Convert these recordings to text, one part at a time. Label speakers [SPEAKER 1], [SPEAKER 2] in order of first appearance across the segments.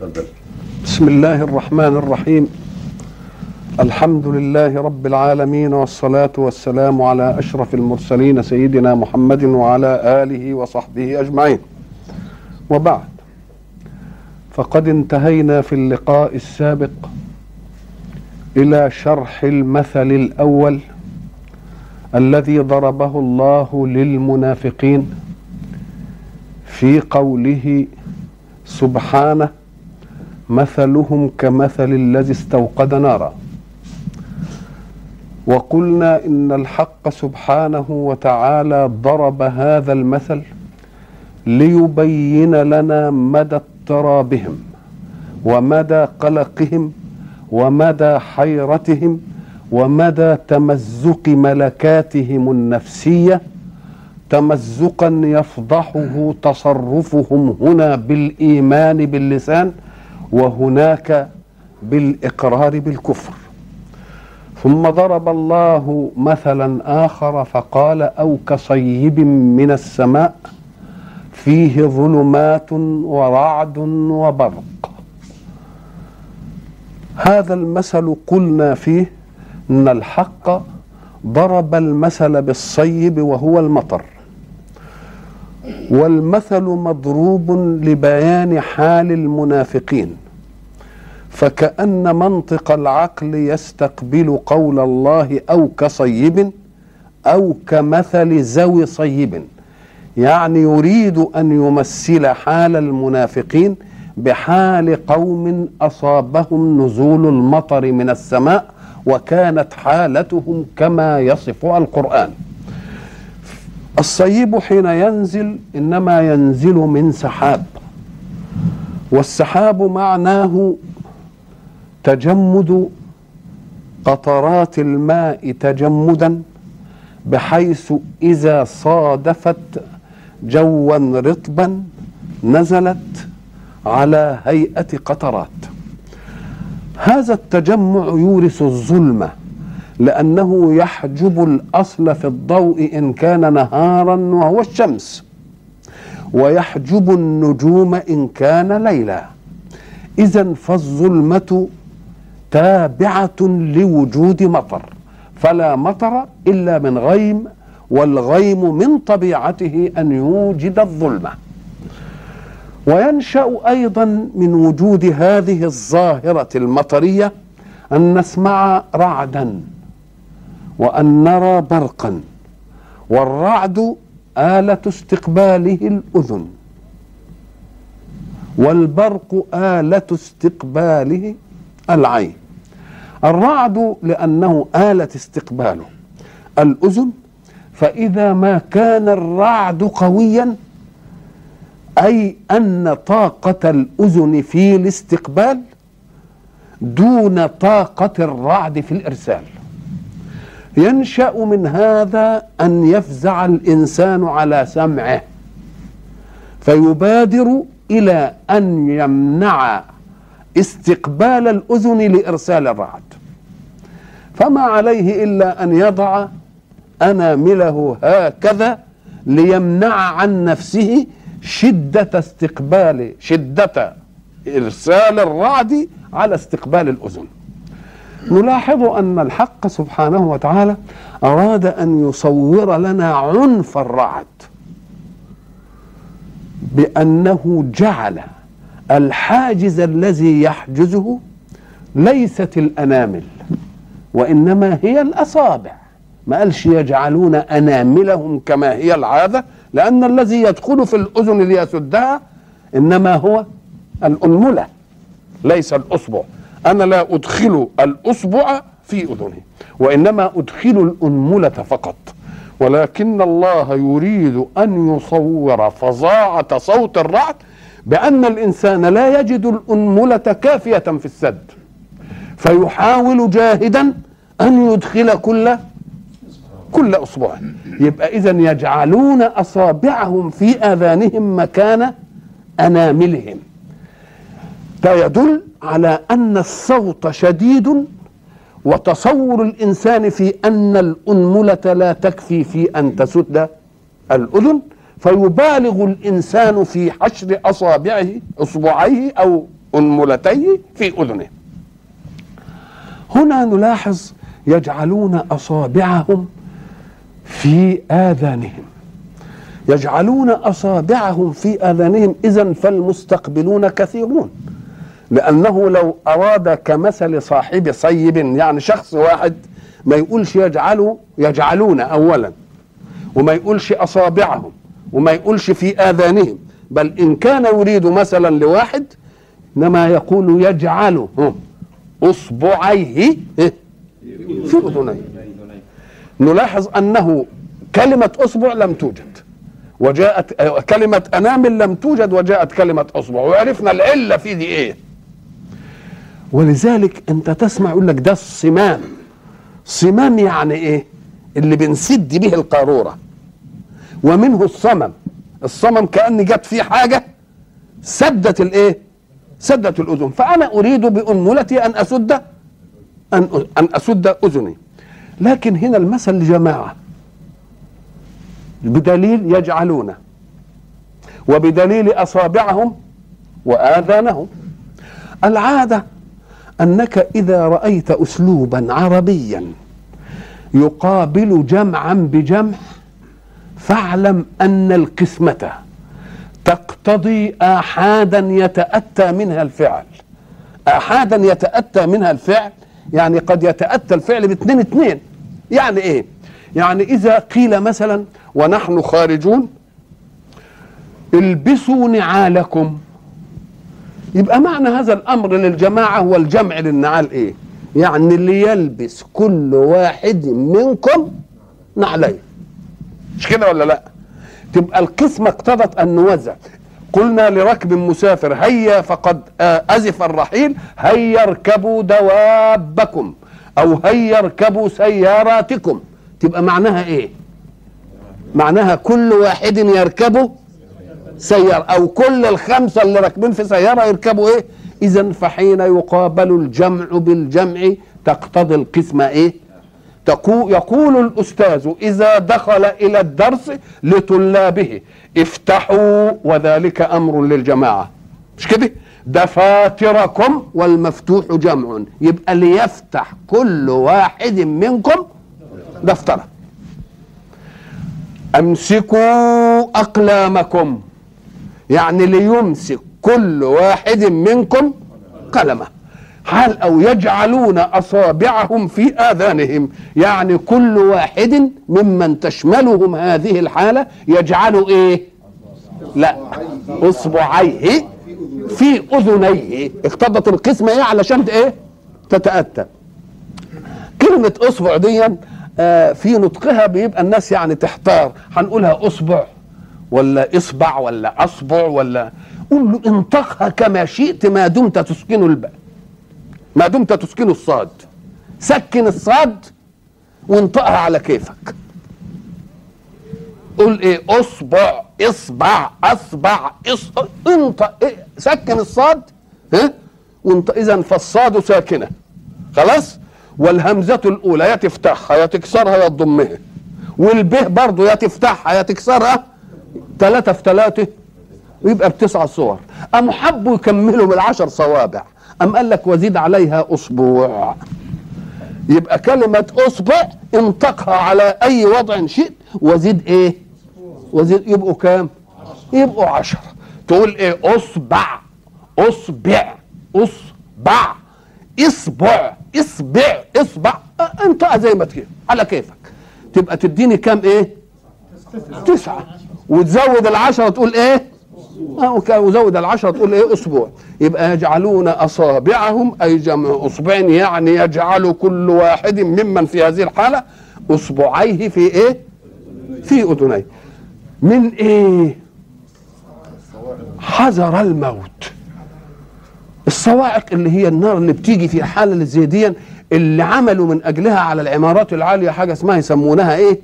[SPEAKER 1] تفضل.
[SPEAKER 2] بسم الله الرحمن الرحيم. الحمد لله رب العالمين والصلاة والسلام على أشرف المرسلين سيدنا محمد وعلى آله وصحبه أجمعين. وبعد. فقد انتهينا في اللقاء السابق إلى شرح المثل الأول الذي ضربه الله للمنافقين في قوله سبحانه مثلهم كمثل الذي استوقد نارا. وقلنا إن الحق سبحانه وتعالى ضرب هذا المثل ليبين لنا مدى اضطرابهم ومدى قلقهم ومدى حيرتهم ومدى تمزق ملكاتهم النفسية. تمزقا يفضحه تصرفهم هنا بالإيمان باللسان وهناك بالإقرار بالكفر. ثم ضرب الله مثلا آخر فقال أو كصيب من السماء فيه ظلمات ورعد وبرق. هذا المثل قلنا فيه إن الحق ضرب المثل بالصيب وهو المطر. والمثل مضروب لبيان حال المنافقين. فكأن منطق العقل يستقبل قول الله أو كصيب أو كمثل ذوي صيب. يعني يريد أن يمثل حال المنافقين بحال قوم أصابهم نزول المطر من السماء وكانت حالتهم كما يصفها القرآن. الصيب حين ينزل إنما ينزل من سحاب والسحاب معناه تجمد قطرات الماء تجمدا بحيث إذا صادفت جوا رطبا نزلت على هيئة قطرات. هذا التجمع يورث الظلمة لأنه يحجب الأصل في الضوء إن كان نهارا وهو الشمس. ويحجب النجوم إن كان ليلا. إذا فالظلمة تابعة لوجود مطر. فلا مطر إلا من غيم والغيم من طبيعته أن يوجد الظلمة. وينشأ أيضا من وجود هذه الظاهرة المطرية أن نسمع رعدا. وأن نرى برقا والرعد آلة استقباله الأذن. والبرق آلة استقباله العين. الرعد لأنه آلة استقباله الأذن. فإذا ما كان الرعد قويا أي أن طاقة الأذن في الاستقبال دون طاقة الرعد في الإرسال. ينشأ من هذا أن يفزع الإنسان على سمعه فيبادر إلى أن يمنع استقبال الأذن لإرسال الرعد. فما عليه إلا أن يضع أنامله هكذا ليمنع عن نفسه شدة استقبال شدة إرسال الرعد على استقبال الأذن. نلاحظ أن الحق سبحانه وتعالى أراد أن يصور لنا عنف الرعد بأنه جعل الحاجز الذي يحجزه ليست الأنامل وإنما هي الأصابع. ما قالش يجعلون أناملهم كما هي العادة؟ لأن الذي يدخل في الأذن ليسدها إنما هو الأنملة ليس الأصبع. أنا لا أدخل الأصبع في أذنه وإنما أدخل الأنملة فقط. ولكن الله يريد أن يصور فظاعة صوت الرعد بأن الإنسان لا يجد الأنملة كافية في السد. فيحاول جاهدا أن يدخل كل كل أصبع يبقى إذا يجعلون أصابعهم في آذانهم مكان أناملهم. ده يدل على أن الصوت شديد وتصور الإنسان في أن الأنملة لا تكفي في أن تسد الأذن فيبالغ الإنسان في حشر أصابعه أصبعيه أو أنملتيه في أذنه. هنا نلاحظ يجعلون أصابعهم في آذانهم. يجعلون أصابعهم في آذانهم اذا فالمستقبلون كثيرون. لأنه لو أراد كمثل صاحب صيب يعني شخص واحد ما يقولش يجعلوا يجعلون اولا وما يقولش أصابعهم وما يقولش في آذانهم بل إن كان يريد مثلا لواحد إنما يقول يجعل أصبعيه في اذنيه نلاحظ أنه كلمة أصبع لم توجد وجاءت كلمة انامل لم توجد وجاءت كلمة أصبع وعرفنا العلة في دي إيه؟ ولذلك انت تسمع يقول لك ده الصمام. صمام يعني إيه؟ اللي بنسد به القارورة. ومنه الصمم. الصمم كأن جت فيه حاجة سدت الايه؟ سدت الأذن. فأنا أريد بانملتي أن أسد أن أن أسد أذني. لكن هنا المثل لجماعة. بدليل يجعلون. وبدليل أصابعهم وآذانهم. العادة أنك إذا رأيت اسلوبا عربيا يقابل جمعا بجمع فاعلم أن القسمة تقتضي احادا يتأتى منها الفعل. احادا يتأتى منها الفعل يعني قد يتأتى الفعل باثنين اثنين. يعني إيه؟ يعني إذا قيل مثلا ونحن خارجون البسوا نعالكم. يبقى معنى هذا الأمر للجماعة والجمع للنعال إيه؟ يعني اللي يلبس كل واحد منكم نعلين مش كده ولا لا؟ تبقى القسمة اقتضت أن نوزع. قلنا لركب مسافر هيا فقد أزف الرحيل هيا اركبوا دوابكم أو هيا اركبوا سياراتكم. تبقى معناها إيه؟ معناها كل واحد يركبه سيارة أو كل الخمسة اللي راكبين في سيارة يركبوا إيه؟ إذا فحين يقابل الجمع بالجمع تقتضي القسمة إيه؟ يقول الأستاذ إذا دخل إلى الدرس لطلابه افتحوا وذلك أمر للجماعة. مش كده؟ دفاتركم والمفتوح جمع. يبقى ليفتح كل واحد منكم دفترة. أمسكوا أقلامكم. يعني ليمسك كل واحد منكم قلمه. حال أو يجعلون أصابعهم في آذانهم؟ يعني كل واحد ممن تشملهم هذه الحالة يجعل إيه؟ لا أصبعيه في أذنيه. اقتضت القسمه إيه؟ علشان إيه؟ تتأتى. كلمة أصبع دي آه في نطقها بيبقى الناس يعني تحتار. هنقولها أصبع. ولا اصبع ولا اصبع ولا قول له انطقها كما شئت ما دمت تسكن الباء ما دمت تسكن الصاد. سكن الصاد وانطقها على كيفك. قول إيه؟ اصبع اصبع اصبع انطق إيه؟ سكن الصاد ها؟ وانت إذا فالصاد ساكنة. خلاص؟ والهمزة الأولى يا تفتحها يا تكسرها يا تضمها. والبه برضه يا تفتحها يا تكسرها. ثلاثة في ثلاثة ويبقى بتسع صور. أم حبوا يكملوا بالعشر صوابع؟ أم قال لك وزيد عليها أسبوع؟ يبقى كلمة أصبع انطقها على أي وضع شئت. وزيد إيه؟ وزيد يبقوا كام؟ يبقوا عشرة تقول إيه؟ أصبع أصبع أصبع اصبع اصبع اصبع انطقها زي ما تجي. على كيفك. تبقى تديني كام إيه؟ تسعة. وتزود العشرة تقول إيه؟ وزود العشرة تقول إيه؟ أسبوع. يبقى يجعلون أصابعهم أي جمع أصبعين يعني يجعل كل واحد ممن في هذه الحالة أصبعيه في إيه؟ في أذنيه. من إيه؟ حذر الموت. الصواعق اللي هي النار اللي بتيجي في اللي زي اللي عملوا من أجلها على العمارات العالية حاجة اسمها يسمونها إيه؟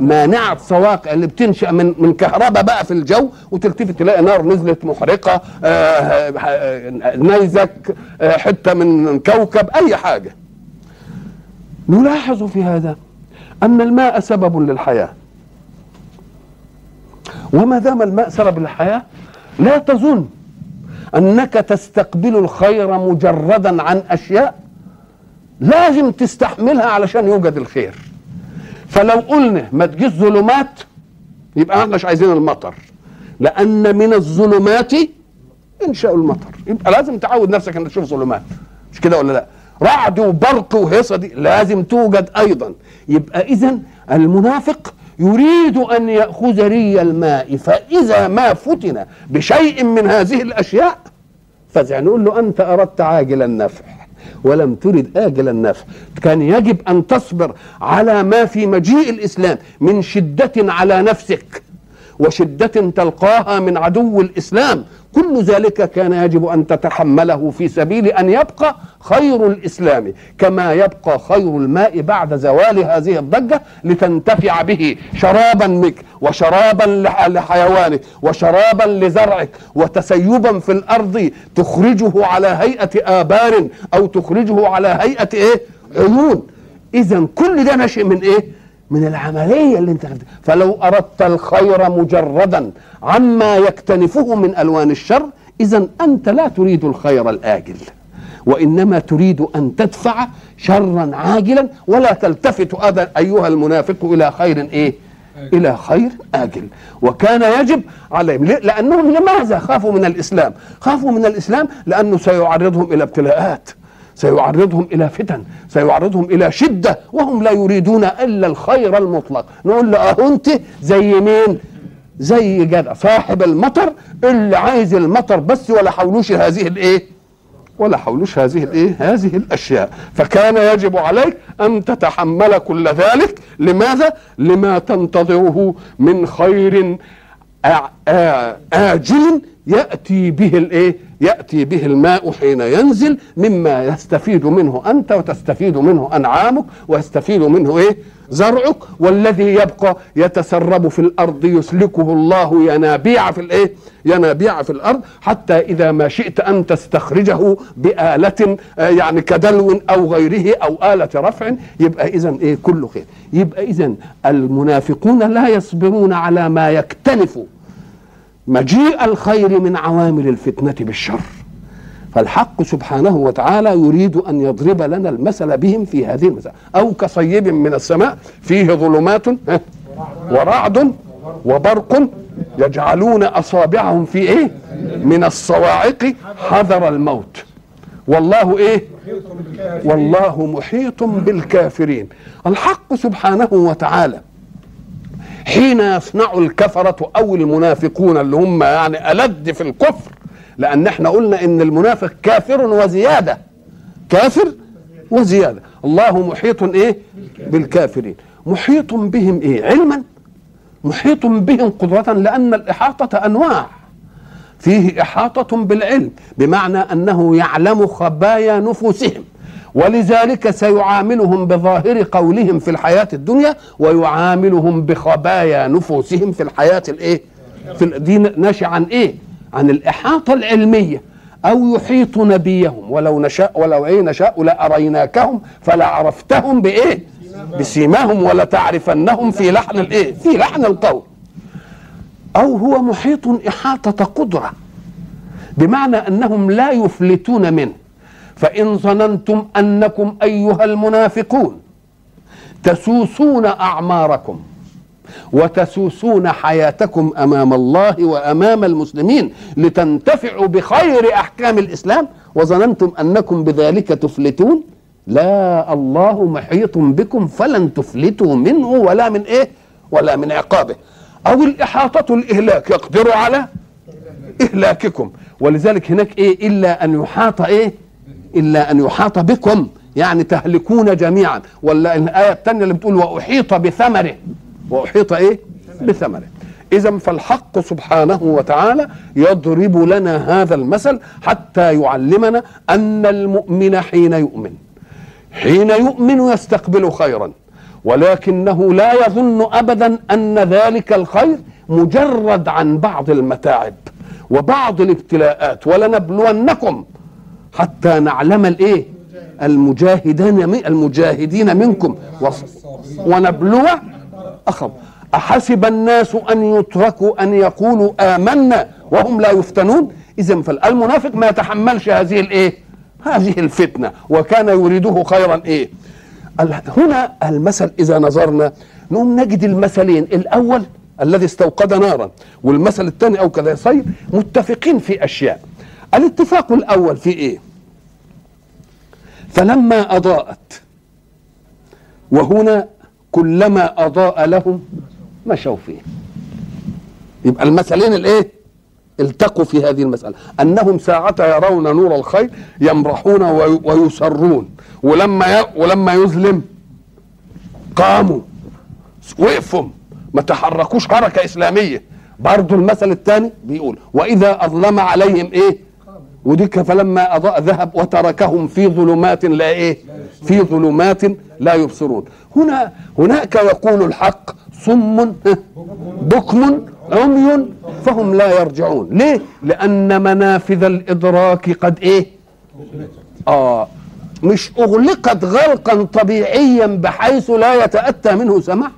[SPEAKER 2] مانعة صواقع اللي بتنشأ من من كهرباء بقى في الجو وتلتفت تلاقي نار نزلت محرقة آه نيزك آه حتة من كوكب أي حاجة. نلاحظ في هذا أن الماء سبب للحياة. وما دام الماء سبب للحياة لا تظن أنك تستقبل الخير مجردا عن أشياء لازم تستحملها علشان يوجد الخير. فلو قلنا ما تجيش ظلمات يبقى إحنا مش عايزين المطر. لأن من الظلمات إنشاء المطر. يبقى لازم تعود نفسك إنك تشوف ظلمات. مش كده ولا لأ؟ رعد وبرق وهيصة دي لازم توجد أيضا. يبقى اذا المنافق يريد أن يأخذ ري الماء. فإذا ما فتن بشيء من هذه الأشياء فزع نقول له أنت أردت عاجل النفع ولم ترد آجل النفع. كان يجب أن تصبر على ما في مجيء الإسلام من شدة على نفسك. وشدة تلقاها من عدو الإسلام. كل ذلك كان يجب أن تتحمله في سبيل أن يبقى خير الإسلام كما يبقى خير الماء بعد زوال هذه الضجة لتنتفع به شرابا لك وشرابا لحيوانك وشرابا لزرعك وتسيبا في الأرض تخرجه على هيئة آبار أو تخرجه على هيئة إيه؟ عيون. إذا كل ده نشئ من إيه؟ من العملية اللي انت خدتها فلو أردت الخير مجردا عما يكتنفه من ألوان الشر اذا أنت لا تريد الخير الآجل. وإنما تريد أن تدفع شرا عاجلا ولا تلتفت أيها المنافق إلى خير إيه؟ إلى خير آجل. وكان يجب عليهم. لأنهم لماذا خافوا من الإسلام؟ خافوا من الإسلام لأنه سيعرضهم إلى ابتلاءات. سيعرضهم إلى فتن سيعرضهم إلى شدة وهم لا يريدون إلا الخير المطلق. نقول له أهو أنت زي مين؟ زي جدع صاحب المطر اللي عايز المطر بس ولا حولوش هذه الإيه؟ ولا حولوش هذه الإيه؟ هذه الأشياء. فكان يجب عليك أن تتحمل كل ذلك. لماذا؟ لما تنتظره من خير آجل يأتي به الإيه؟ يأتي به الماء حين ينزل مما يستفيد منه أنت وتستفيد منه أنعامك ويستفيد منه إيه؟ زرعك والذي يبقى يتسرب في الأرض يسلكه الله ينابيع في الإيه؟ ينابيع في الأرض حتى إذا ما شئت أن تستخرجه بآلة يعني كدلو أو غيره أو آلة رفع يبقى إذا إيه كله خير يبقى إذا المنافقون لا يصبرون على ما يكتنف مجيء الخير من عوامل الفتنة بالشر. فالحق سبحانه وتعالى يريد أن يضرب لنا المثل بهم في هذه المسألة أو كصيب من السماء فيه ظلمات ورعد وبرق يجعلون أصابعهم في إيه؟ من الصواعق حذر الموت. والله إيه؟ والله محيط بالكافرين. الحق سبحانه وتعالى حين يصنع الكفرة أو المنافقون اللي هم يعني ألد في الكفر لأن إحنا قلنا إن المنافق كافر وزيادة. كافر وزيادة. الله محيط إيه؟ بالكافرين. محيط بهم إيه؟ علما. محيط بهم قدرة لأن الإحاطة أنواع. فيه إحاطة بالعلم بمعنى أنه يعلم خبايا نفوسهم. ولذلك سيعاملهم بظاهر قولهم في الحياة الدنيا ويعاملهم بخبايا نفوسهم في الحياة الإيه؟ في دي ناشئ عن إيه؟ عن الإحاطة العلمية. أو يحيط نبيهم ولو نشاء ولو إيه نشاء لأريناكهم فلعرفتهم بإيه؟ بسيماهم ولتعرفنهم في لحن الإيه؟ في لحن القول. أو هو محيط إحاطة قدرة. بمعنى أنهم لا يفلتون منه. فإن ظننتم أنكم أيها المنافقون تسوسون أعماركم وتسوسون حياتكم أمام الله وأمام المسلمين لتنتفعوا بخير أحكام الإسلام وظننتم أنكم بذلك تفلتون لا الله محيط بكم فلن تفلتوا منه ولا من إيه ولا من عقابه أو الإحاطة الإهلاك يقدر على إهلاككم ولذلك هناك إيه إلا أن يحاط إيه إلا أن يحاط بكم يعني تهلكون جميعا. ولا الآية الثانية اللي بتقول وأحيط بثمره. وأحيط إيه؟ بثمره. إذا فالحق سبحانه وتعالى يضرب لنا هذا المثل حتى يعلمنا أن المؤمن حين يؤمن. حين يؤمن يستقبل خيرا. ولكنه لا يظن أبدا أن ذلك الخير مجرد عن بعض المتاعب وبعض الابتلاءات. ولنبلونكم حتى نعلم الإيه؟ المجاهدين المجاهدين منكم. ونبلو اخر أحسب الناس أن يتركوا أن يقولوا آمنا وهم لا يفتنون؟ إذا فالمنافق ما يتحملش هذه الإيه؟ هذه الفتنة. وكان يريده خيرا إيه؟ هنا المثل إذا نظرنا نقوم نجد المثلين. الأول الذي استوقد نارا والمثل الثاني أو كذا صير متفقين في أشياء. الاتفاق الأول في إيه؟ فلما أضاءت وهنا كلما أضاء لهم مشوا فيه. يبقى المثلين الإيه؟ التقوا في هذه المسألة. أنهم ساعة يرون نور الخير يمرحون ويسرون. ولما ولما يظلم قاموا وقفوا. ما تحركوش حركة إسلامية. برضو المثل الثاني بيقول وإذا أظلم عليهم إيه؟ وديك فلما أضاء ذهب وتركهم في ظلمات لا إيه؟ في ظلمات لا يبصرون. هنا هناك يقول الحق صم بكم عمي فهم لا يرجعون. ليه؟ لأن منافذ الإدراك قد إيه؟ آه مش أغلقت غلقا طبيعيا بحيث لا يتأتى منه سمع؟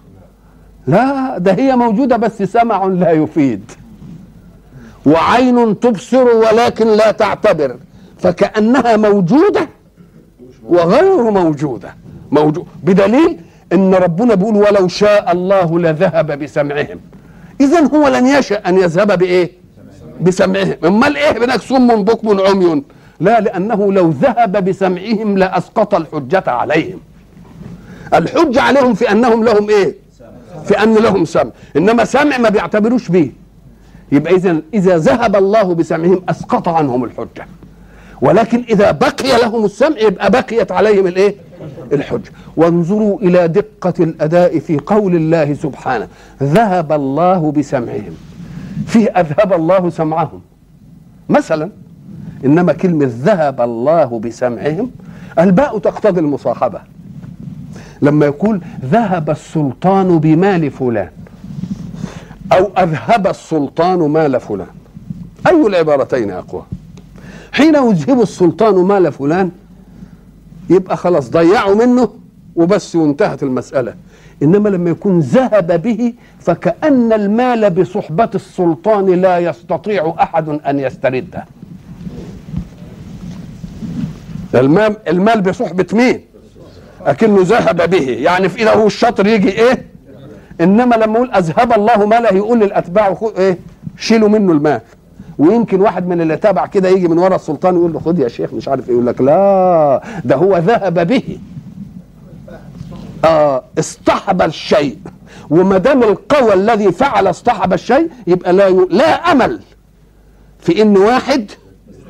[SPEAKER 2] لا ده هي موجودة بس سمع لا يفيد. وعين تبصر ولكن لا تعتبر فكأنها موجودة وغير موجودة. موجود بدليل إن ربنا بيقول ولو شاء الله لذهب بسمعهم. اذا هو لن يشاء أن يذهب بإيه؟ بسمعهم. أمال إيه هناك صم بكم عمي؟ لا لأنه لو ذهب بسمعهم لأسقط الحجة عليهم. الحجة عليهم في أنهم لهم إيه؟ في أن لهم سمع. إنما سمع ما بيعتبروش به. يبقى اذا إذا ذهب الله بسمعهم أسقط عنهم الحجة. ولكن إذا بقي لهم السمع يبقى بقيت عليهم الإيه؟ الحجة. وانظروا إلى دقة الأداء في قول الله سبحانه. ذهب الله بسمعهم. فيه أذهب الله سمعهم. مثلا إنما كلمة ذهب الله بسمعهم الباء تقتضي المصاحبة. لما يقول ذهب السلطان بمال فلان. أو أذهب السلطان مال فلان. أي العبارتين اقوى حين يذهب السلطان مال فلان يبقى خلاص ضيعوا منه وبس وانتهت المسألة. إنما لما يكون ذهب به فكأن المال بصحبة السلطان لا يستطيع أحد أن يسترده. المال, بصحبة مين؟ أكنه ذهب به. يعني في إيده الشطر يجي إيه؟ إنما لما يقول أذهب الله ماله يقول للأتباع إيه؟ شيلوا منه المال ويمكن واحد من اللي تابع كده يجي من ورا السلطان يقول له خد يا شيخ مش عارف إيه يقول لك لا ده هو ذهب به. آه اصطحب الشيء. وما دام القوى الذي فعل اصطحب الشيء يبقى لا ي... لا أمل في إن واحد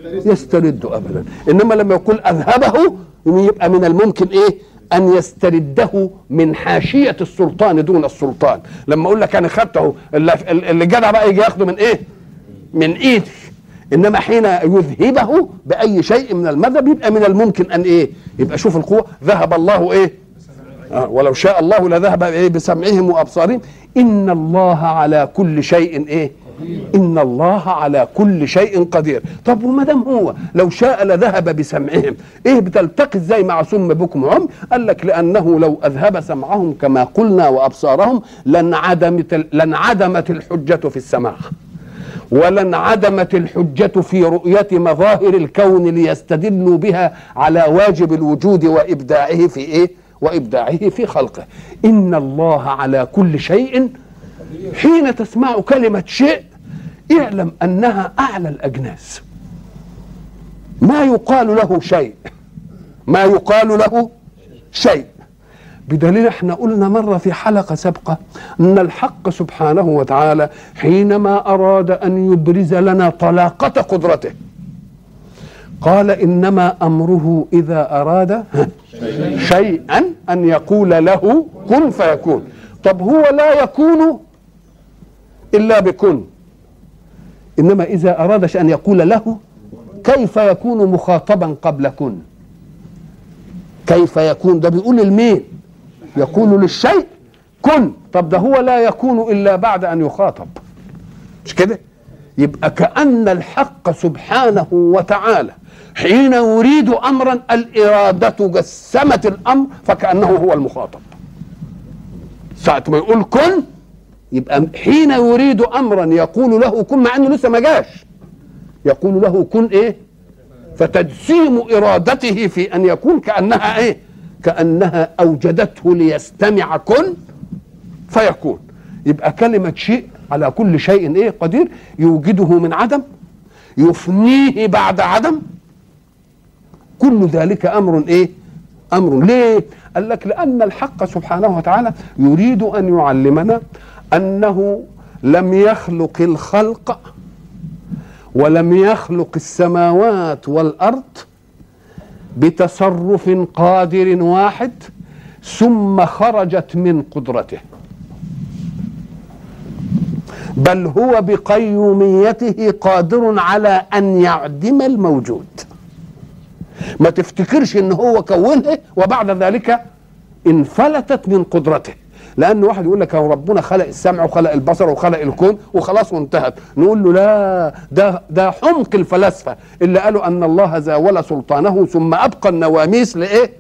[SPEAKER 2] يسترده ابدا. إنما لما يقول أذهبه يبقى من الممكن إيه؟ أن يسترده من حاشية السلطان دون السلطان. لما أقول لك أنا خدته اللي, جدع بقى يجي ياخده من إيه؟ من ايدي إنما حين يذهبه بأي شيء من المذهب يبقى من الممكن أن إيه؟ يبقى شوف القوة. ذهب الله إيه؟ آه ولو شاء الله لذهب إيه؟ بسمعهم وأبصارهم. إن الله على كل شيء إيه؟ إن الله على كل شيء قدير. طب وما دام هو لو شاء لذهب بسمعهم إيه بتلتقي إزاي مع سم بكم عم؟ قال لك لأنه لو أذهب سمعهم كما قلنا وأبصارهم لانعدمت لانعدمت الحجة في السماع ولا انعدمت الحجة في رؤية مظاهر الكون ليستدلوا بها على واجب الوجود وإبداعه في إيه؟ وإبداعه في خلقه. إن الله على كل شيء حين تسمع كلمة شيء اعلم أنها أعلى الأجناس. ما يقال له شيء. ما يقال له شيء. بدليل إحنا قلنا مرة في حلقة سابقة أن الحق سبحانه وتعالى حينما أراد أن يبرز لنا طلاقة قدرته. قال إنما أمره إذا أراد شيئا أن يقول له كن فيكون. طب هو لا يكون إلا بكن. إنما إذا أراد أن يقول له كيف يكون مخاطبا قبل كن كيف يكون؟ ده بيقول المين يقول للشيء. كن. طب ده هو لا يكون إلا بعد أن يخاطب. مش كده؟ يبقى كأن الحق سبحانه وتعالى حين يريد امرا الإرادة جسمت الأمر فكأنه هو المخاطب. ساعة ما يقول كن يبقى حين يريد امرا يقول له كن مع أنه لسه ما جاش. يقول له كن إيه؟ فتجسيم إرادته في أن يكون كأنها إيه؟ كأنها أوجدته ليستمع كن فيكون. يبقى كلمة شيء على كل شيء إيه؟ قدير. يوجده من عدم يفنيه بعد عدم. كل ذلك أمر إيه؟ أمر. ليه؟ قال لك لأن الحق سبحانه وتعالى يريد أن يعلمنا أنه لم يخلق الخلق ولم يخلق السماوات والأرض بتصرف قادر واحد ثم خرجت من قدرته. بل هو بقيوميته قادر على أن يعدم الموجود. ما تفتكرش إن هو كونها وبعد ذلك انفلتت من قدرته. لأن واحد يقول لك ربنا خلق السمع وخلق البصر وخلق الكون وخلاص وانتهت. نقول له لا ده ده حمق الفلاسفة اللي قالوا أن الله زاول سلطانه ثم أبقى النواميس لإيه؟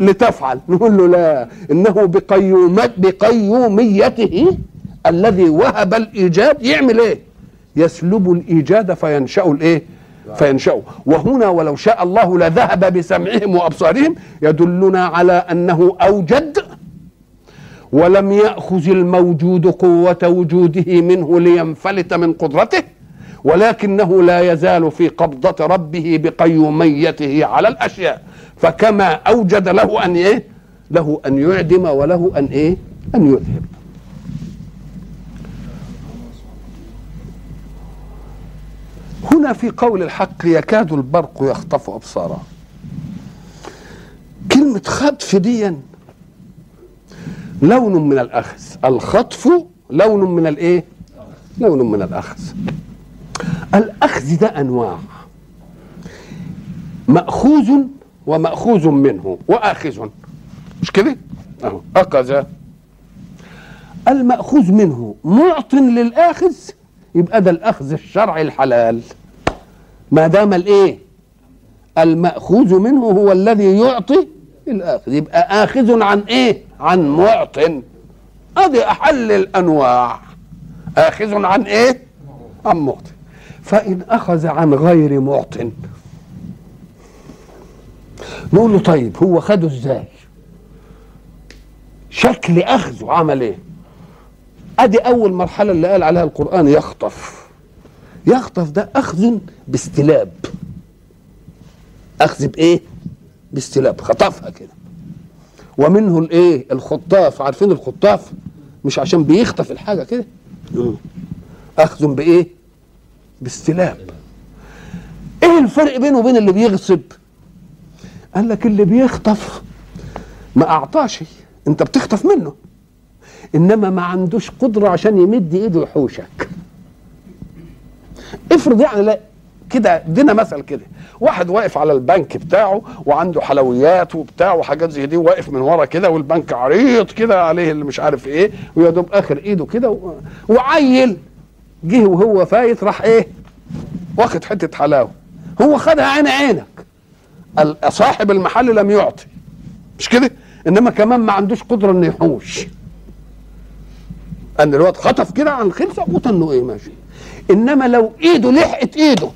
[SPEAKER 2] لتفعل. نقول له لا إنه بقيومت بقيوميته الذي وهب الإيجاد يعمل إيه؟ يسلب الإيجاد فينشأ الإيه؟ فينشأوا وهنا ولو شاء الله لذهب بسمعهم وأبصارهم يدلنا على أنه أوجد ولم يأخذ الموجود قوة وجوده منه لينفلت من قدرته ولكنه لا يزال في قبضة ربه بقيوميته على الأشياء. فكما أوجد له أن إيه؟ له أن يعدم وله أن إيه؟ أن يذهب. هنا في قول الحق يكاد البرق يخطف أبصارهم كلمة خطف دي لون من الأخذ. الخطف لون من الإيه؟ لون من الأخذ. الأخذ ده أنواع. مأخوذ ومأخوذ منه وآخذ. مش كده؟ أهو أخذ المأخوذ منه معط للآخذ. يبقى ده الأخذ الشرعي الحلال. ما دام الإيه؟ المأخوذ منه هو الذي يعطي الآخذ. يبقى آخذ عن إيه؟ عن معط هذه أحل الأنواع. آخذ عن إيه؟ عن معط فإن أخذ عن غير معط نقول له طيب هو خده إزاي؟ شكل اخذه عمل إيه؟ أدي أول مرحلة اللي قال عليها القرآن يخطف. يخطف ده أخذ باستلاب. أخذ بإيه؟ باستلاب خطفها كده. ومنه الايه؟ الخطاف. عارفين الخطاف؟ مش عشان بيخطف الحاجة كده؟ أخذ بإيه؟ باستلاب إيه الفرق بينه وبين اللي بيغصب؟ قال لك اللي بيخطف ما أعطاش. أنت بتخطف منه. إنما ما عندوش قدرة عشان يمد إيده يحوشك. افرض يعني لا كده ادينا مثل كده. واحد واقف على البنك بتاعه وعنده حلويات وبتاع وحاجات زي دي واقف من ورا كده والبنك عريض كده عليه اللي مش عارف إيه ويا دوب اخر ايده كده و... وعيل جه وهو فايت راح إيه واخد حتة حلاوة. هو خدها عين عينك. صاحب المحل لم يعطي. مش كده؟ انما كمان ما عندوش قدرة انه يحوش. ان الواد خطف كده عن الخلفه وطنه إيه ماشي. انما لو ايده لحقت ايده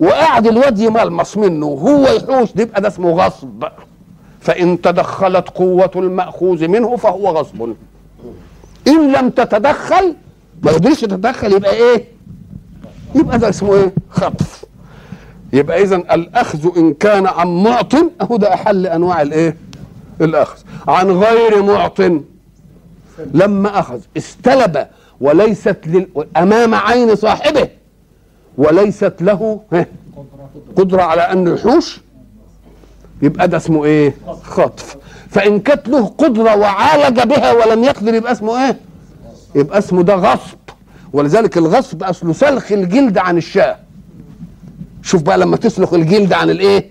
[SPEAKER 2] وقعد الواد يملمص منه وهو يحوش ده يبقى ده اسمه غصب. فإن تدخلت قوة المأخوذ منه فهو غصب. إن لم تتدخل ما يقدرش يتدخل يبقى إيه؟ يبقى ده اسمه إيه؟ خطف. يبقى اذا الأخذ إن كان عن معط أهو ده أحل أنواع الإيه؟ الأخذ. عن غير معط. لما أخذ استلب وليست لل... أمام عين صاحبه. وليست له قدرة على أن يحوش يبقى ده اسمه إيه؟ خطف فإن كانت له قدرة وعالج بها ولم يقدر يبقى اسمه إيه؟ يبقى اسمه ده غصب ولذلك الغصب أصله سلخ الجلد عن الشاة شوف بقى لما تسلخ الجلد عن الإيه؟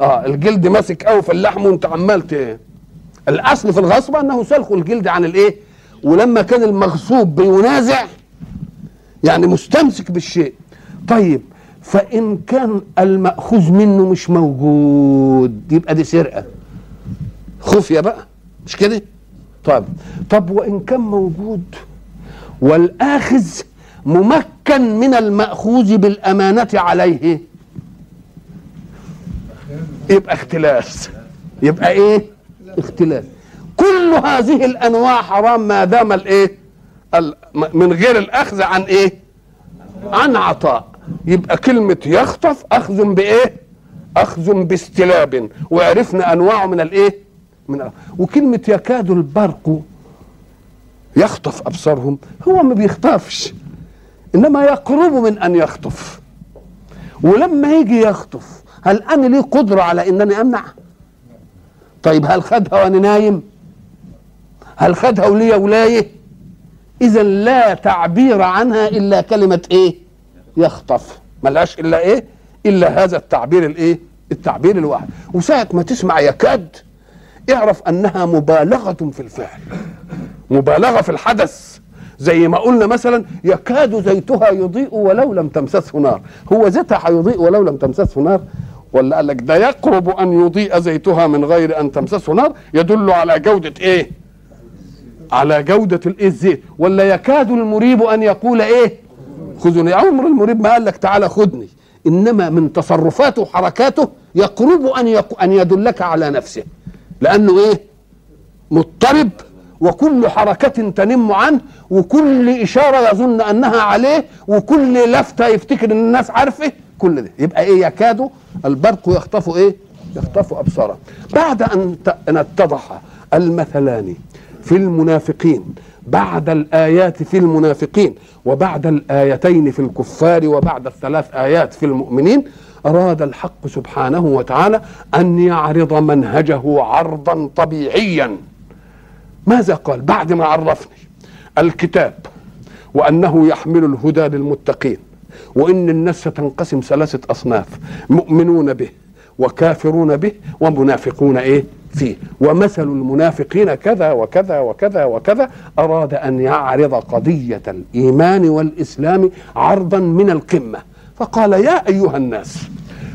[SPEAKER 2] آه الجلد ماسك قوي في اللحم وأنت عمال ت... الأصل في الغصب أنه سلخ الجلد عن الإيه ولما كان المغصوب بينازع يعني مستمسك بالشيء. طيب فإن كان المأخوذ منه مش موجود يبقى دي سرقة. خفية بقى مش كده؟ طب طب وإن كان موجود والآخذ ممكن من المأخوذ بالأمانة عليه؟ يبقى اختلاس. يبقى إيه؟ اختلاس. كل هذه الأنواع حرام ما دام الإيه؟ ال- من غير الأخذ عن إيه عن عطاء يبقى كلمة يخطف أخذ بإيه؟ أخذ باستلاب وعرفنا أنواعه من الإيه؟ من وكلمة يكاد البرق يخطف أبصارهم هو ما بيخطفش إنما يقرب من أن يخطف ولما يجي يخطف هل أنا لي قدرة على إنني أمنع؟ طيب هل خدها وأنا نايم؟ هل خدها ولي ولاية؟ إذا لا تعبير عنها إلا كلمة إيه؟ يخطف. ملهاش إلا إيه؟ إلا هذا التعبير الإيه؟ التعبير الواحد. وساعة ما تسمع يكاد اعرف أنها مبالغة في الفعل. مبالغة في الحدث. زي ما قلنا مثلا يكاد زيتها يضيء ولو لم تمسسه نار. هو زيتها هيضيء ولو لم تمسسه نار؟ ولا قال لك ده يقرب أن يضيء زيتها من غير أن تمسسه نار؟ يدل على جودة إيه؟ على جودة الايه الزيت ولا يكاد المريب أن يقول إيه؟ خذني. عمر المريب ما قال لك تعالى خذني. إنما من تصرفاته وحركاته يقرب أن يق... أن يدلك على نفسه. لأنه إيه؟ مضطرب. وكل حركة تنم عنه. وكل إشارة يظن أنها عليه. وكل لفتة يفتكر أن الناس عارفه. كل ده. يبقى إيه؟ يكاد البرق يخطف إيه؟ يخطف أبصاره. بعد أن أن اتضح المثلان في المنافقين بعد الآيات في المنافقين وبعد الآيتين في الكفار وبعد الثلاث آيات في المؤمنين أراد الحق سبحانه وتعالى أن يعرض منهجه عرضا طبيعيا. ماذا قال؟ بعد ما عرفني الكتاب وأنه يحمل الهدى للمتقين وإن الناس ستنقسم ثلاثة أصناف مؤمنون به وكافرون به ومنافقون إيه؟ فيه ومثل المنافقين كذا وكذا وكذا وكذا أراد أن يعرض قضية الإيمان والإسلام عرضا من القمة. فقال يا أيها الناس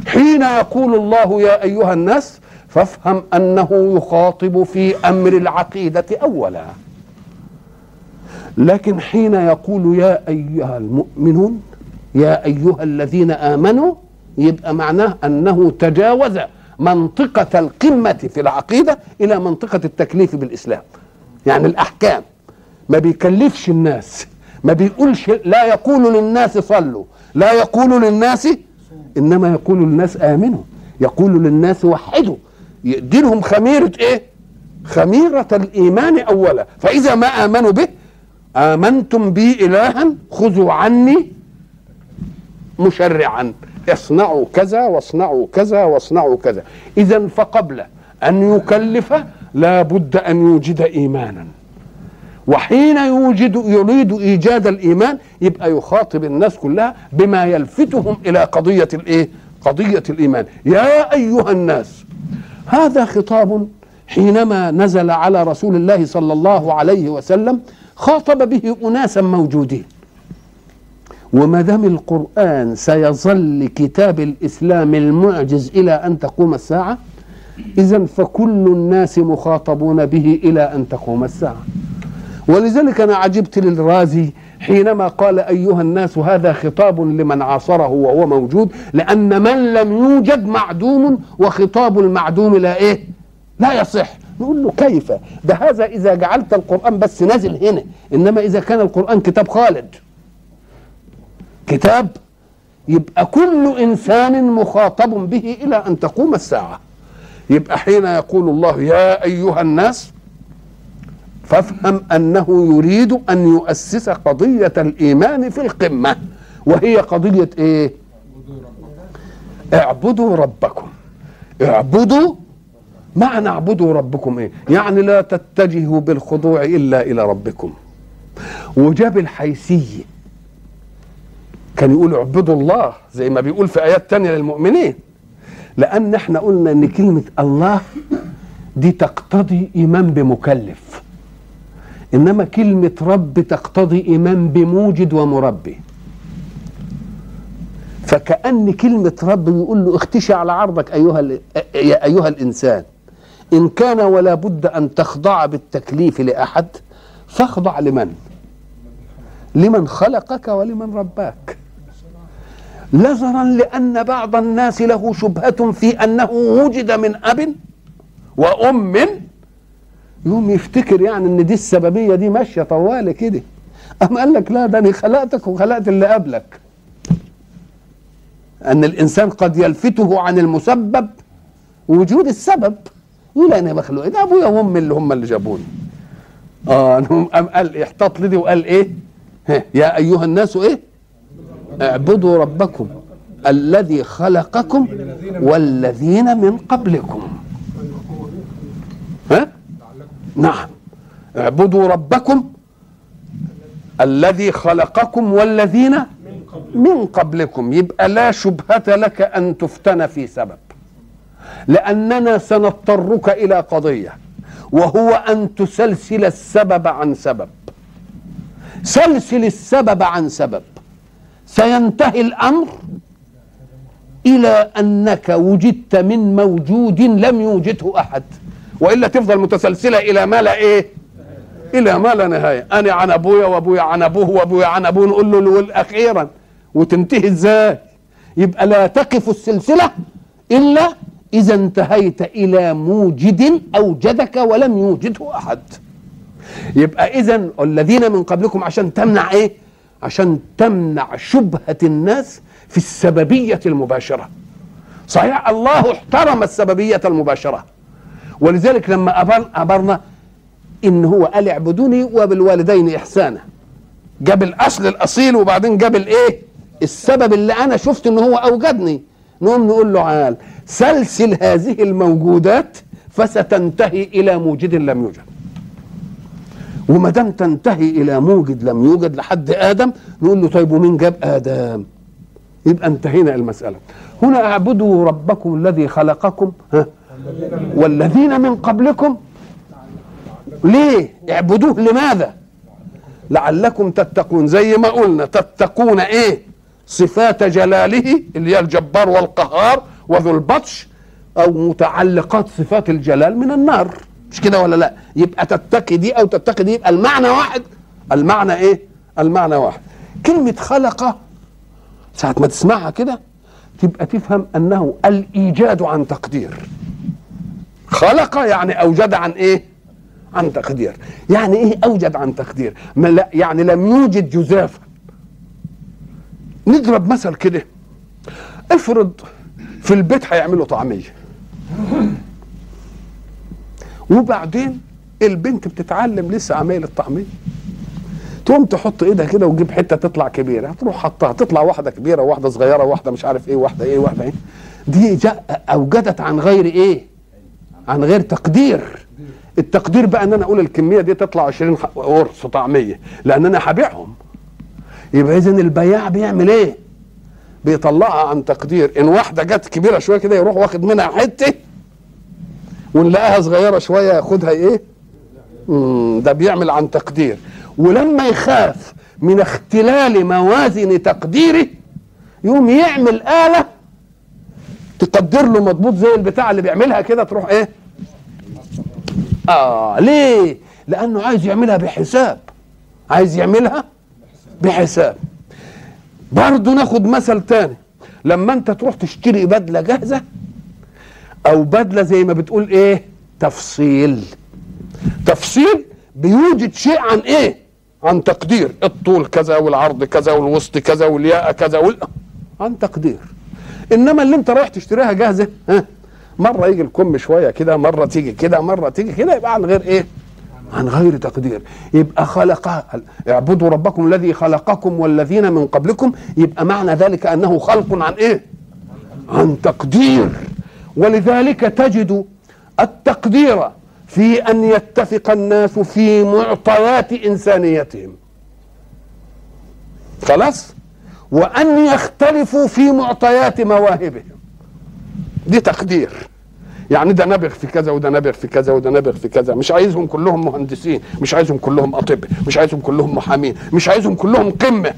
[SPEAKER 2] حين يقول الله يا أيها الناس فافهم أنه يخاطب في أمر العقيدة أولا. لكن حين يقول يا أيها المؤمنون يا أيها الذين آمنوا يبقى معناه أنه تجاوز. منطقة القمة في العقيدة إلى منطقة التكليف بالإسلام. يعني الأحكام. ما بيكلفش الناس. ما بيقولش لا يقول للناس صلوا. لا يقول للناس إنما يقول للناس آمنوا. يقول للناس وحدوا. يديلهم خميرة إيه؟ خميرة الإيمان أولا. فإذا ما آمنوا به آمنتم بي إلها خذوا عني مشرعا. اصنعوا كذا واصنعوا كذا واصنعوا كذا. إذا فقبل أن يكلف لا بد أن يوجد إيمانا. وحين يوجد يريد إيجاد الإيمان يبقى يخاطب الناس كلها بما يلفتهم إلى قضية الإيه؟ قضية الإيمان. يا أيها الناس هذا خطاب حينما نزل على رسول الله صلى الله عليه وسلم خاطب به أناسا موجودين. وما دام القرآن سيظل كتاب الإسلام المعجز إلى أن تقوم الساعة؟ اذا فكل الناس مخاطبون به إلى أن تقوم الساعة. ولذلك أنا عجبت للرازي حينما قال أيها الناس هذا خطاب لمن عاصره وهو موجود لأن من لم يوجد معدوم وخطاب المعدوم لا إيه؟ لا يصح. نقول له كيف؟ ده هذا إذا جعلت القرآن بس نازل هنا إنما إذا كان القرآن كتاب خالد. كتاب يبقى كل إنسان مخاطب به إلى أن تقوم الساعة. يبقى حين يقول الله يا أيها الناس فافهم أنه يريد أن يؤسس قضية الإيمان في القمة. وهي قضية إيه؟ اعبدوا ربكم. اعبدوا معنى اعبدوا ربكم إيه؟ يعني لا تتجهوا بالخضوع إلا إلى ربكم. وجاب الحيثيه كان يقول اعبدوا الله زي ما بيقول في آيات تانية للمؤمنين. لأن إحنا قلنا إن كلمة الله دي تقتضي إيمان بمكلف. إنما كلمة رب تقتضي إيمان بموجد ومربي. فكأن كلمة رب يقول له اختشي على عرضك أيها يا أيها الإنسان. إن كان ولا بد أن تخضع بالتكليف لأحد فاخضع لمن؟ لمن خلقك ولمن رباك. نظرا لأن بعض الناس له شبهة في أنه وجد من أب وأم يوم يفتكر يعني إن دي السببية دي ماشية طوالي كده. أم قال لك لا ده أنا خلقتك وخلقت اللي قبلك. أن الإنسان قد يلفته عن المسبب وجود السبب. يقول أنا مخلوق. ده أبويا وأمي اللي هم اللي جابوني. آه قام قال احتاط لدي وقال إيه؟ يا أيها الناس إيه؟ اعبدوا ربكم الذي خلقكم والذين من قبلكم. ها؟ نعم. اعبدوا ربكم الذي خلقكم والذين من قبلكم. يبقى لا شبهة لك أن تفتن في سبب. لأننا سنضطرك إلى قضية وهو أن تسلسل السبب عن سبب. سلسل السبب عن سبب. سينتهي الأمر إلى أنك وجدت من موجود لم يوجده أحد. والا تفضل متسلسلة إلى ما لا إيه؟ إلى ما لا نهاية. أنا عن أبويا وأبويا عن أبوه وأبويا عن أبوه. نقول له الول أخيرا. وتنتهي إزاي؟ يبقى لا تقف السلسلة إلا إذا انتهيت إلى موجد أوجدك ولم يوجده أحد. يبقى اذا الذين من قبلكم عشان تمنع إيه؟ عشان تمنع شبهة الناس في السببية المباشرة. صحيح الله احترم السببية المباشرة. ولذلك لما أبر أبرنا إن هو قال اعبدوني وبالوالدين إحسانا. جاب الأصل الأصيل وبعدين جاب الإيه؟ السبب اللي أنا شفت إن هو أوجدني. نقوم نقول له عال سلسل هذه الموجودات فستنتهي إلى موجد لم يوجد. وما دام تنتهي إلى موجد لم يوجد لحد آدم نقول له طيب ومين جاب آدم؟ يبقى انتهينا المسألة. هنا اعبدوا ربكم الذي خلقكم ها؟ والذين من قبلكم. ليه؟ اعبدوه لماذا؟ لعلكم تتقون. زي ما قلنا تتقون إيه؟ صفات جلاله اللي هي الجبار والقهار وذو البطش أو متعلقات صفات الجلال من النار. مش كده ولا لا؟ يبقى تتقي دي أو تتقي دي يبقى المعنى واحد. المعنى إيه؟ المعنى واحد. كلمة خلق ساعة ما تسمعها كده تبقى تفهم أنه الإيجاد عن تقدير. خلق يعني أوجد عن إيه؟ عن تقدير. يعني إيه أوجد عن تقدير؟ لا يعني لم يوجد جزافا نضرب مثل كده. افرض في البيت هيعملوا طعمية. وبعدين البنت بتتعلم لسه عمايل الطعميه تقوم تحط ايدها كده وتجيب حتة تطلع كبيرة تروح حطها تطلع واحدة كبيرة وواحده صغيرة وواحده مش عارف إيه واحدة إيه واحدة إيه. دي اوجدت عن غير إيه؟ عن غير تقدير. التقدير بقى ان أنا أقول الكمية دي تطلع 20 قرص طعمية لأن أنا هبيعهم. يبقى اذا البياع بيعمل إيه؟ بيطلعها عن تقدير. إن واحدة جت كبيرة شوية كده يروح واخد منها حتة ونلاقيها صغيرة شوية ياخدها إيه؟ ده بيعمل عن تقدير. ولما يخاف من اختلال موازن تقديره يقوم يعمل آلة تقدر له مضبوط زي البتاع اللي بيعملها كده تروح إيه؟ آه ليه؟ لأنه عايز يعملها بحساب. عايز يعملها بحساب. برضه ناخد مثل تاني. لما أنت تروح تشتري بدلة جاهزة أو بدلة زي ما بتقول إيه؟ تفصيل. تفصيل بيوجد شيء عن إيه؟ عن تقدير. الطول كذا والعرض كذا والوسط كذا والياء كذا وال... عن تقدير. إنما اللي أنت رايح تشتريها جاهزة ها؟ مرة يجي الكم شوية كده مرة تيجي كده مرة تيجي كده يبقى عن غير إيه؟ عن غير تقدير. يبقى خلق اعبدوا ربكم الذي خلقكم والذين من قبلكم يبقى معنى ذلك أنه خلق عن إيه؟ عن تقدير. ولذلك تجد التقدير في أن يتفق الناس في معطيات إنسانيتهم. خلاص؟ وأن يختلفوا في معطيات مواهبهم. دي تقدير. يعني ده نابغ في كذا وده نابغ في كذا وده نابغ في كذا. مش عايزهم كلهم مهندسين مش عايزهم كلهم اطباء مش عايزهم كلهم محامين مش عايزهم كلهم قمة.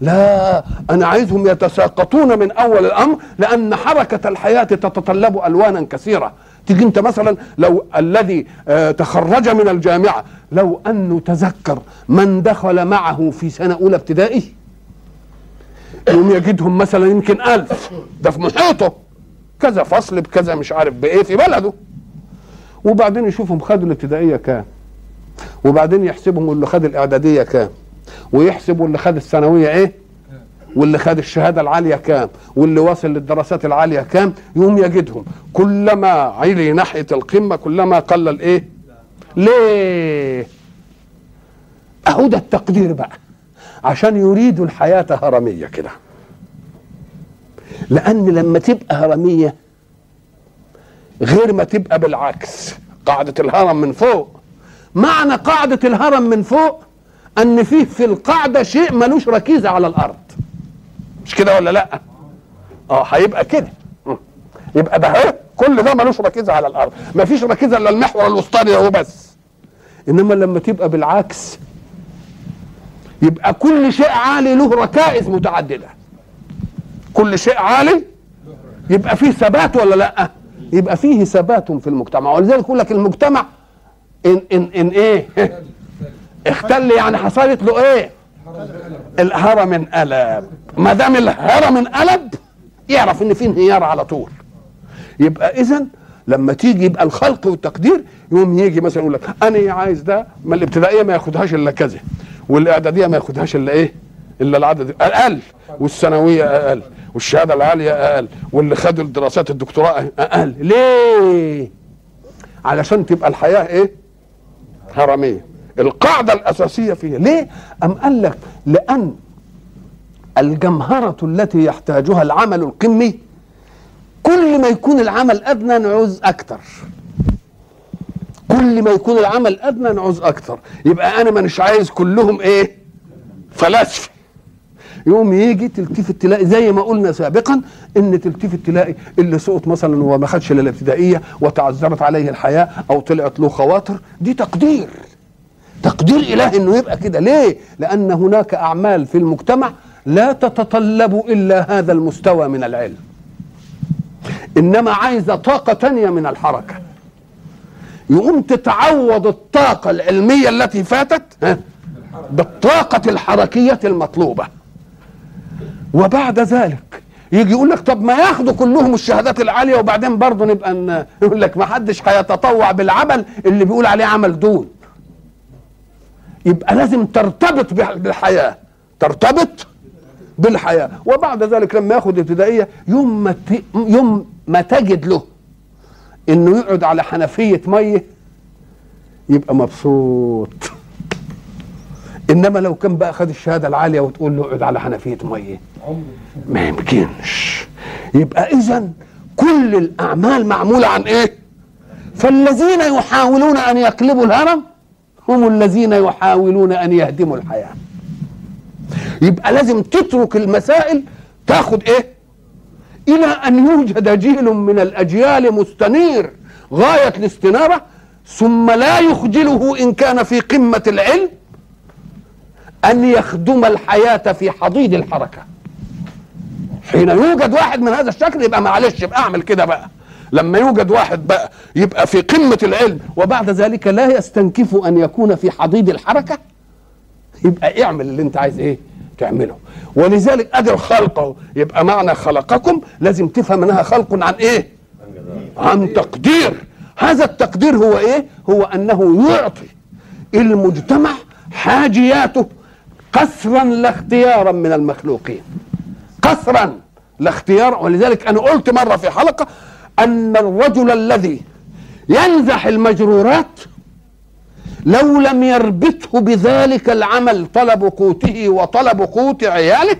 [SPEAKER 2] لا أنا عايزهم يتساقطون من أول الأمر لأن حركة الحياة تتطلب ألوانا كثيرة. تيجي أنت مثلا لو الذي آه، تخرج من الجامعة لو انه تذكر من دخل معه في سنة أولى ابتدائي يوم يجدهم مثلا يمكن ألف ده في محيطه كذا فصل بكذا مش عارف بإيه في بلده. وبعدين يشوفهم خدوا الابتدائية كام؟ وبعدين يحسبهم اللي خد الإعدادية كام؟ ويحسبوا اللي خد الثانوية إيه؟ واللي خد الشهادة العالية كام؟ واللي واصل للدراسات العالية كام؟ يقوم يجدهم. كلما علي ناحية القمة كلما قل الإيه؟ ليه؟ اهو ده التقدير بقى. عشان يريدوا الحياة هرمية كده. لأن لما تبقى هرمية غير ما تبقى بالعكس. قاعدة الهرم من فوق. معنى قاعدة الهرم من فوق؟ أن فيه في القاعدة شيء ملوش ركيزه على الأرض. مش كده ولا لأ؟ آه هيبقى كده. يبقى ده اهو كل ده ملوش ركيزه على الأرض. مفيش ركيزه إلا المحور الوسطاني هو بس. إنما لما تبقى بالعكس يبقى كل شيء عالي له ركائز متعددة. كل شيء عالي يبقى فيه ثبات ولا لأ؟ يبقى فيه ثبات في المجتمع. ولذلك يقول لك المجتمع ان ان إن إيه؟ اختل يعني حصلت له إيه؟ الهرم انقلب ما دام الهرم انقلب يعرف إن في انهيار على طول. يبقى اذا لما تيجي يبقى الخلق والتقدير يقوم يجي مثلا يقول لك أنا عايز ده ما الابتدائية ما ياخدهاش إلا كذا والإعدادية ما ياخدهاش إلا إيه؟ إلا العدد أقل والثانوية أقل والشهادة العالية أقل واللي خدوا الدراسات الدكتوراه أقل. ليه؟ علشان تبقى الحياة إيه؟ هرمية. القاعدة الأساسية فيها. ليه؟ أم قال لك لأن الجمهرة التي يحتاجها العمل القمي كل ما يكون العمل أدنى نعوز أكتر. كل ما يكون العمل أدنى نعوز أكتر. يبقى أنا مانيش عايز كلهم إيه؟ فلاسفة. يوم يجي تلتفت تلاقي زي ما قلنا سابقا إن تلتفت تلاقي اللي سقط مثلا وما خدش إلا الابتدائية وتعذرت عليه الحياة أو طلعت له خواطر دي تقدير. تقدير الهي إنه يبقى كده. ليه؟ لأن هناك أعمال في المجتمع لا تتطلب إلا هذا المستوى من العلم. إنما عايزة طاقة تانية من الحركة. يقوم تتعوض الطاقة العلمية التي فاتت ها بالطاقة الحركية المطلوبة. وبعد ذلك يجي يقول لك طب ما ياخدوا كلهم الشهادات العالية وبعدين برضه نبقى. يقول لك ما حدش هيتطوع بالعمل اللي بيقول عليه عمل دون. يبقى لازم ترتبط بالحياة. ترتبط بالحياة. وبعد ذلك لما ياخد ابتدائية يوم ما. يوم ما تجد له إنه يقعد على حنفية مية يبقى مبسوط. إنما لو كان بقى خد الشهادة العالية وتقول له اقعد على حنفية مية. ما يمكنش. يبقى إذا كل الأعمال معمولة عن إيه؟ فالذين يحاولون أن يقلبوا الهرم هم الذين يحاولون أن يهدموا الحياة. يبقى لازم تترك المسائل تاخد إيه؟ إلى أن يوجد جيل من الأجيال مستنير غاية الاستنارة ثم لا يخجله إن كان في قمة العلم أن يخدم الحياة في حضيض الحركة. حين يوجد واحد من هذا الشكل يبقى معلش يبقى أعمل كده بقى. لما يوجد واحد بقى يبقى في قمة العلم وبعد ذلك لا يستنكف أن يكون في حضيض الحركة يبقى اعمل اللي انت عايز إيه تعمله. ولذلك ادي الخلق يبقى معنى خلقكم لازم تفهم إنها خلق عن إيه؟ عن تقدير. هذا التقدير هو إيه؟ هو أنه يعطي المجتمع حاجياته قسرا لا اختيارا من المخلوقين. قسرا لا اختيار. ولذلك أنا قلت مرة في حلقة أن الرجل الذي ينزح المجرورات لو لم يربطه بذلك العمل طلب قوته وطلب قوت عياله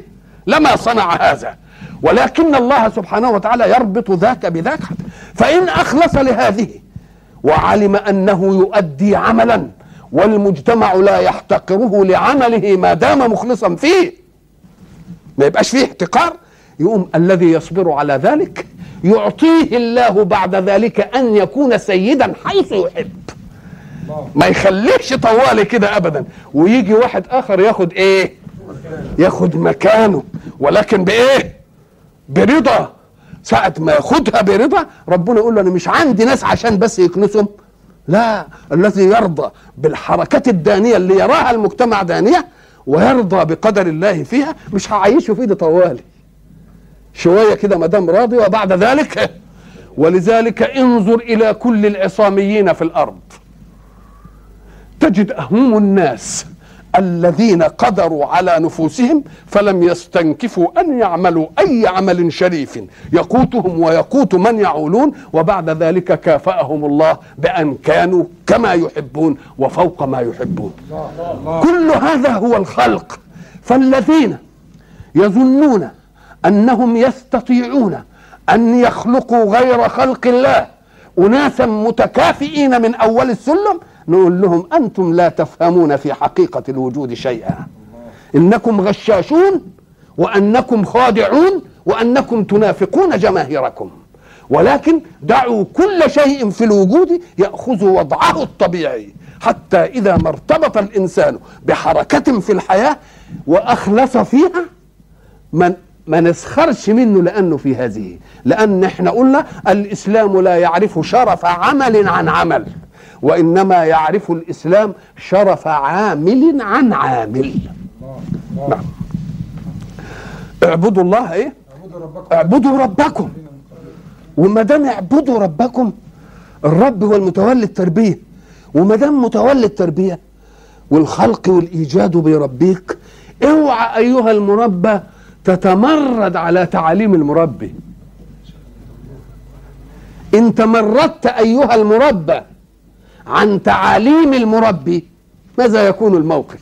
[SPEAKER 2] لما صنع هذا. ولكن الله سبحانه وتعالى يربط ذاك بذاك. فإن أخلص لهذه وعلم أنه يؤدي عملا والمجتمع لا يحتقره لعمله ما دام مخلصا فيه ما يبقاش فيه احتقار يقوم الذي يصبر على ذلك يعطيه الله بعد ذلك أن يكون سيدا حيث يحب. ما يخليش طوالي كده ابدا. ويجي واحد آخر ياخد إيه؟ ياخد مكانه. ولكن بإيه؟ برضا. ساعة ما ياخدها برضا ربنا يقول له أنا مش عندي ناس عشان بس يكنسهم. لا الذي يرضى بالحركات الدانية اللي يراها المجتمع دانية ويرضى بقدر الله فيها مش هعيشه في ايدي طوالي. شوية كده ما دام راضي وبعد ذلك ولذلك انظر إلى كل العصاميين في الأرض. تجد أهم الناس الذين قدروا على نفوسهم فلم يستنكفوا أن يعملوا أي عمل شريف يقوتهم ويقوت من يعولون وبعد ذلك كافأهم الله بأن كانوا كما يحبون وفوق ما يحبون. كل هذا هو الخلق. فالذين يظنون أنهم يستطيعون أن يخلقوا غير خلق الله اناسا متكافئين من أول السلم نقول لهم أنتم لا تفهمون في حقيقة الوجود شيئا. إنكم غشاشون وأنكم خادعون وأنكم تنافقون جماهيركم. ولكن دعوا كل شيء في الوجود يأخذ وضعه الطبيعي. حتى إذا ما ارتبط الإنسان بحركة في الحياة وأخلص فيها من ما نسخرش منه لأنه في هذه. لأن إحنا قلنا الإسلام لا يعرف شرف عمل عن عمل وإنما يعرف الإسلام شرف عامل عن عامل. نعم. اعبدوا الله إيه؟ اعبدوا ربكم. وما دام اعبدوا ربكم الرب هو المتولي التربية. وما دام متولي التربية والخلق والإيجاد بيربيك اوعى أيها المربى تتمرد على تعاليم المربي. إن تمردت أيها المربى عن تعاليم المربي ماذا يكون الموقف؟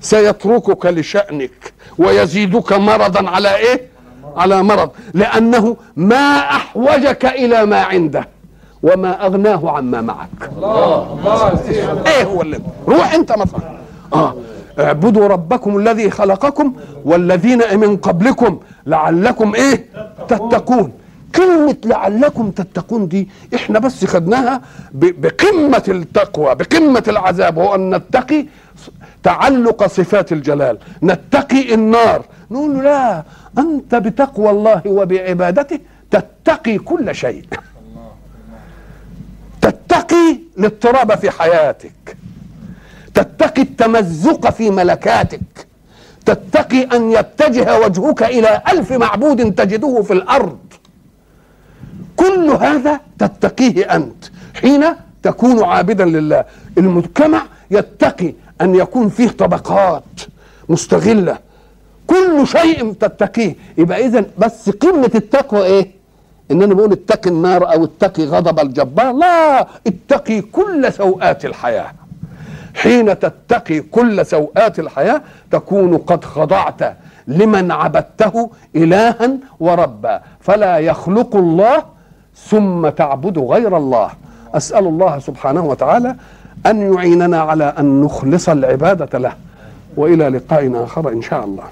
[SPEAKER 2] سيتركك لشأنك ويزيدك مرضا على إيه؟ على مرض. لأنه ما أحوجك إلى ما عنده وما أغناه عما معك. الله الله إيه هو اللي؟ روح أنت مثلا آه اعبدوا ربكم الذي خلقكم والذين من قبلكم لعلكم إيه؟ تتقون. كلمة لعلكم تتقون دي إحنا بس خدناها بقمة التقوى بقمة العذاب وهو أن نتقي تعلق صفات الجلال نتقي النار. نقول له لا أنت بتقوى الله وبعبادته تتقي كل شيء. تتقي الاضطراب في حياتك. تتقي التمزق في ملكاتك. تتقي أن يتجه وجهك إلى ألف معبود تجده في الأرض. كل هذا تتقيه أنت. حين تكون عابدا لله. المجتمع يتقي أن يكون فيه طبقات مستغلة. كل شيء تتقيه. يبقى اذا بس قمة التقوى إيه؟ ان أنا بقول اتقي النار أو اتقي غضب الجبار. لا اتقي كل سوءات الحياة. حين تتقي كل سوءات الحياة تكون قد خضعت لمن عبدته إلها وربا. فلا يخلق الله ثم تعبد غير الله. أسأل الله سبحانه وتعالى أن يعيننا على أن نخلص العبادة له. وإلى لقاء آخر إن شاء الله.